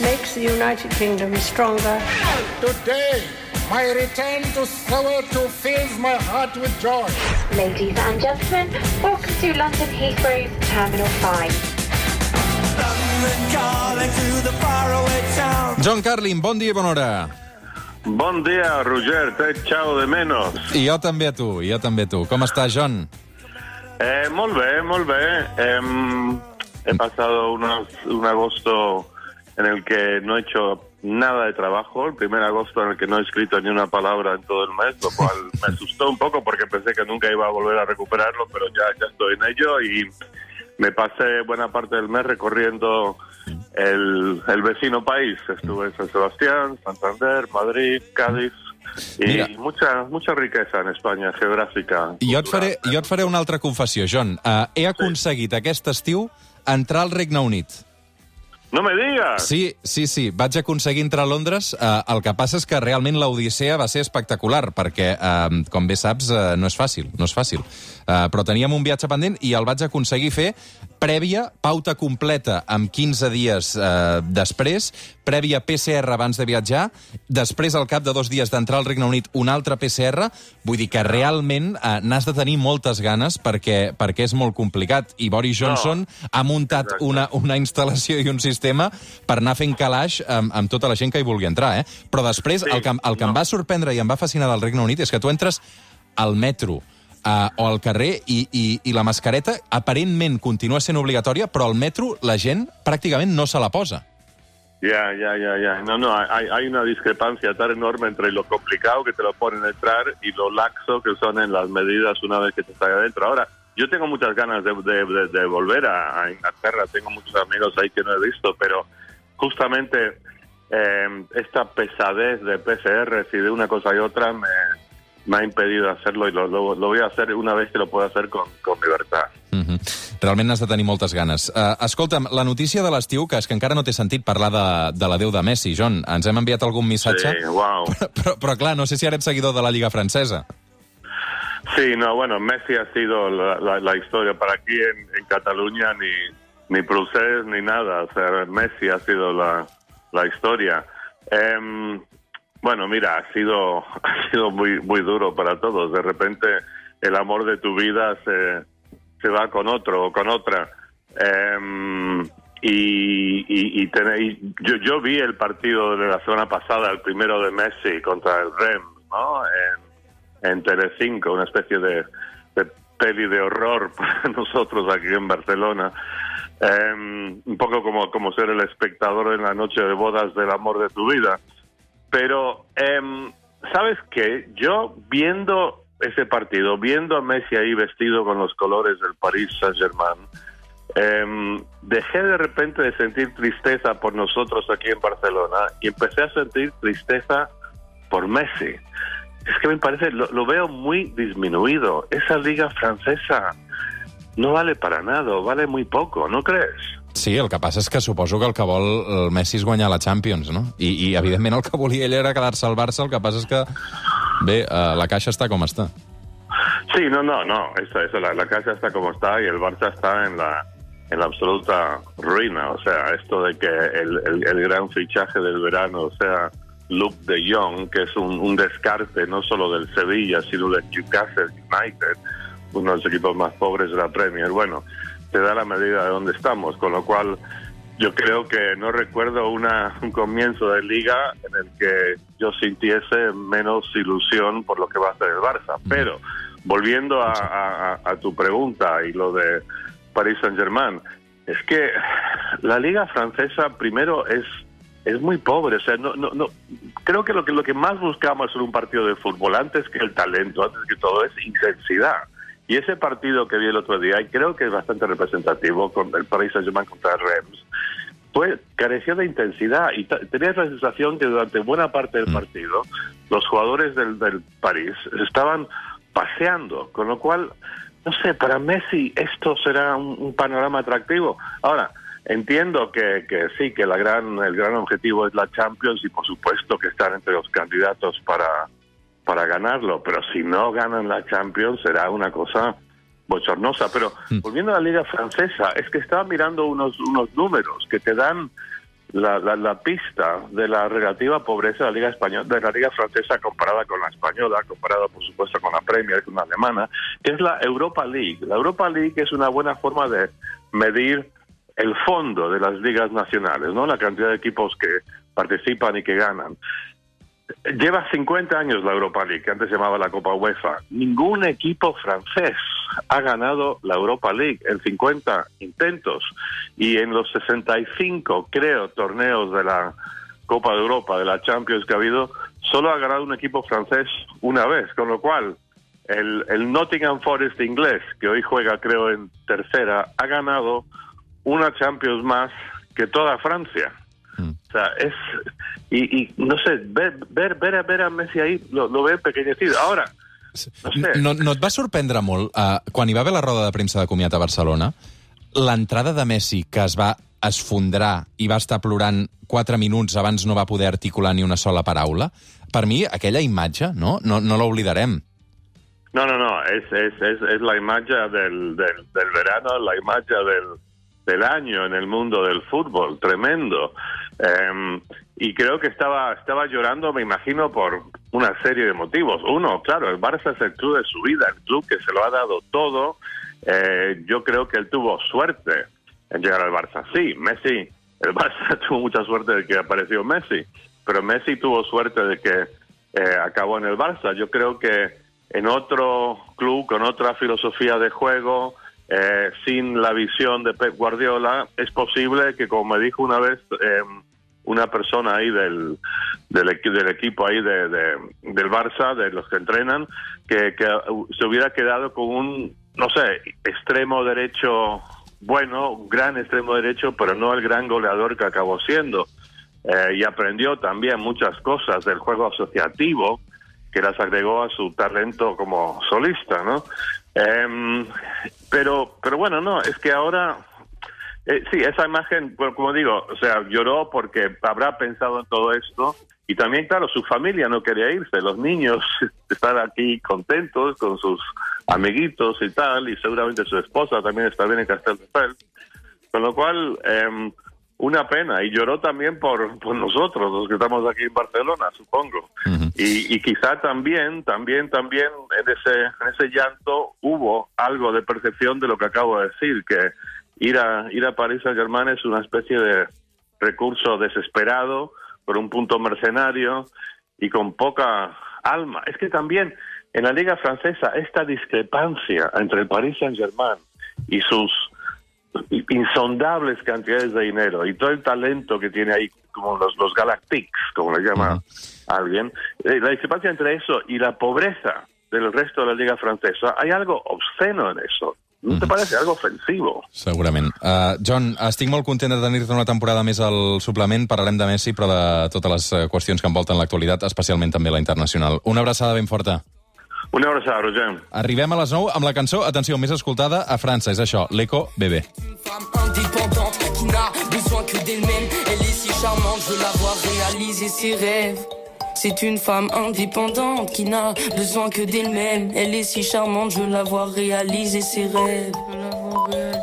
makes the United Kingdom stronger. Today, my return to Soweto fills my heart with joy. Ladies and gentlemen, welcome to London Heathrow's Terminal 5. John Carlin, bon dia i bona hora. Bon dia, Roger, t'he echado de menos. I jo també a tu, i jo també a tu. Com estàs, John? Eh, molt bé, molt bé. Em, he pasado unos, un agosto en el que no he hecho nada de trabajo, el primer agosto en el que no he escrito ni una palabra en todo el mes, lo cual me asustó un poco porque pensé que nunca iba a volver a recuperarlo, pero ya, ya estoy en ello y me pasé buena parte del mes recorriendo el, el vecino país. Estuve en San Sebastián, Santander, Madrid, Cádiz, i Mira. mucha, mucha riquesa en Espanya geogràfica. Jo et faré, jo et faré una altra confessió, John. Uh, he aconseguit aquest estiu entrar al Regne Unit. No me digas! Sí, sí, sí. Vaig aconseguir entrar a Londres. Uh, el que passa és que realment l'Odissea va ser espectacular, perquè, uh, com bé saps, uh, no és fàcil, no és fàcil. Uh, però teníem un viatge pendent i el vaig aconseguir fer prèvia, pauta completa amb 15 dies uh, després, prèvia PCR abans de viatjar, després, al cap de dos dies d'entrar al Regne Unit, un altre PCR. Vull dir que realment uh, n'has de tenir moltes ganes perquè, perquè és molt complicat. I Boris Johnson ha muntat Exacte. una, una instal·lació i un sistema per anar fent calaix amb, amb tota la gent que hi vulgui entrar, eh? Però després, Sí, el que, el que em no. va sorprendre i em va fascinar del Regne Unit és que tu entres al metro uh, o al carrer i, i, i la mascareta aparentment continua sent obligatòria, però al metro la gent pràcticament no se la posa. Ya, ya, ya, ya. No, no, hay, hay una discrepancia tan enorme entre lo complicado que te lo ponen entrar y lo laxo que son en las medidas una vez que te estás adentro. Ahora, yo tengo muchas ganas de, volver a, a Inglaterra, tengo muchos amigos ahí que no he visto, pero justamente eh, esta pesadez de PCRs y de una cosa y otra me, me ha impedido hacerlo y lo, lo- lo voy a hacer una vez que lo pueda hacer con, con libertad. Mm -hmm. Realment n'has de tenir moltes ganes. Uh, escolta'm, la notícia de l'estiu, que és que encara no té sentit parlar de, de la Déu de Messi, John. Ens hem enviat algun missatge, Sí, wow. però, però clar, no sé si ara ets seguidor de la Lliga Francesa. Sí, no, bueno, Messi ha sido la, la- la historia. Para aquí en, en Cataluña ni, ni Procés ni nada. O sea, Messi ha sido la, la historia. Em, bueno, mira, ha sido, ha sido muy, muy duro para todos. De repente el amor de tu vida se, se va con otro o con otra. Em, y y, y yo, yo vi el partido de la semana pasada, el primero de Messi contra el Rem, ¿no? En, en Telecinco, una especie de, de peli de horror para nosotros aquí en Barcelona. Em, un poco como, como ser el espectador en la noche de bodas del amor de tu vida. Pero, em, ¿sabes qué? Yo viendo ese partido, viendo a Messi ahí vestido con los colores del Paris Saint-Germain, em, dejé de repente de sentir tristeza por nosotros aquí en Barcelona y empecé a sentir tristeza por Messi. Es que me parece, lo, veo muy disminuido. Esa liga francesa no vale para nada, vale muy poco, ¿no crees? Sí, el que passa és que suposo que el que el Messi és guanyar la Champions, no? I, i evidentment, el que volia ell era quedar-se al Barça, el que passa és que, bé, eh, la caixa està com està. Sí, no, no, no, eso, eso, la, la casa está como está y el Barça está en la, en absoluta ruina. O sea, esto de que el, el- gran fichaje del verano sea Luke de Jong, que es un, un descarte no solo del Sevilla, sino del Newcastle United, uno de los equipos más pobres de la Premier. Bueno, te da la medida de dónde estamos, con lo cual yo creo que no recuerdo una, un comienzo de liga en el que yo sintiese menos ilusión por lo que va a hacer el Barça. Pero volviendo a, a- a tu pregunta y lo de Paris Saint Germain, es que la liga francesa primero es es muy pobre, o sea, no, no, no, creo que lo que lo que más buscamos en un partido de fútbol antes que el talento, antes que todo es intensidad. Y ese partido que vi el otro día, y creo que es bastante representativo con el Paris Saint-Germain contra el Reims, pues carecía de intensidad y tenías la sensación que durante buena parte del partido los jugadores del, del París estaban paseando, con lo cual, no sé, para Messi esto será un, un panorama atractivo. Ahora, entiendo que, que sí, que la gran, el gran objetivo es la Champions y por supuesto que están entre los candidatos para, para ganarlo, pero si no ganan la Champions será una cosa bochornosa. Pero volviendo a la liga francesa, es que estaba mirando unos, unos números que te dan la, la, la pista de la relativa pobreza de la Liga Española, de la Liga Francesa comparada con la española, comparada por supuesto con la Premier, con la alemana, que es la Europa League. La Europa League es una buena forma de medir el fondo de las ligas nacionales, ¿no? La cantidad de equipos que participan y que ganan. Lleva 50 años la Europa League, que antes se llamaba la Copa UEFA. Ningún equipo francés ha ganado la Europa League en 50 intentos. Y en los 65, creo, torneos de la Copa de Europa, de la Champions que ha habido, solo ha ganado un equipo francés una vez. Con lo cual, el, el Nottingham Forest inglés, que hoy juega, creo, en tercera, ha ganado una Champions más que toda Francia. O sea, es. Y, y no sé, ver, ver, ver, a, ver a Messi ahí lo, lo ve pequeñecido. Ahora, no sé. No, no et va sorprendre molt, uh, quan hi va haver la roda de premsa de comiat a Barcelona, l'entrada de Messi, que es va esfondrar i va estar plorant 4 minuts abans no va poder articular ni una sola paraula, per mi aquella imatge no, no, no l'oblidarem. No, no, no, es, es, es, es la imagen del, del, del verano, la imagen del, del año en el mundo del fútbol, tremendo. Eh, y creo que estaba, estaba llorando, me imagino, por una serie de motivos. Uno, claro, el Barça es el club de su vida, el club que se lo ha dado todo. Eh, yo creo que él tuvo suerte en llegar al Barça. Sí, Messi, el Barça tuvo mucha suerte de que apareció Messi, pero Messi tuvo suerte de que eh, acabó en el Barça. Yo creo que en otro club, con otra filosofía de juego, eh, sin la visión de Pep Guardiola, es posible que, como me dijo una vez eh, una persona ahí del, del, equi- del equipo ahí de, de- del Barça, de los que entrenan, que, se hubiera quedado con un, no sé, extremo derecho bueno, un gran extremo derecho, pero no el gran goleador que acabó siendo. Eh, y aprendió también muchas cosas del juego asociativo que las agregó a su talento como solista, ¿no? Em, pero, pero bueno, no, es que ahora, eh, sí, esa imagen, bueno, como digo, o sea, lloró porque habrá pensado en todo esto y también, claro, su familia no quería irse, los niños están aquí contentos con sus amiguitos y tal, y seguramente su esposa también está bien en Castelldefels, con lo cual, em, una pena, y lloró también por, por nosotros, los que estamos aquí en Barcelona, supongo. y, y quizá también, también, también en ese, en ese llanto hubo algo de percepción de lo que acabo de decir, que ir a, ir a París Saint Germain es una especie de recurso desesperado, por un punto mercenario y con poca alma. Es que también en la Liga Francesa esta discrepancia entre el Paris Saint Germain y sus insondables cantidades de dinero y todo el talento que tiene ahí, como los, los Galactics, como le llama alguien, eh, la discrepancia entre eso y la pobreza del resto de la Liga Francesa, hay algo obsceno en eso. ¿No te parece algo ofensivo? Segurament. Uh, John, estic molt content de tenir-te una temporada més al suplement. Parlarem de Messi, però de totes les eh, qüestions que envolten l'actualitat, especialment també la internacional. Una abraçada ben forta. Una abraçada, Roger. Arribem a les 9 amb la cançó, atenció, més escoltada a França. És això, l'Eco Bebé. femme indépendante qui n'a besoin que d'elle-même. Elle est si charmante, je veux la voir réaliser ses rêves. C'est une femme indépendante qui n'a besoin que d'elle-même. Elle est si charmante, je veux la voir réaliser ses rêves. Je veux la voir réaliser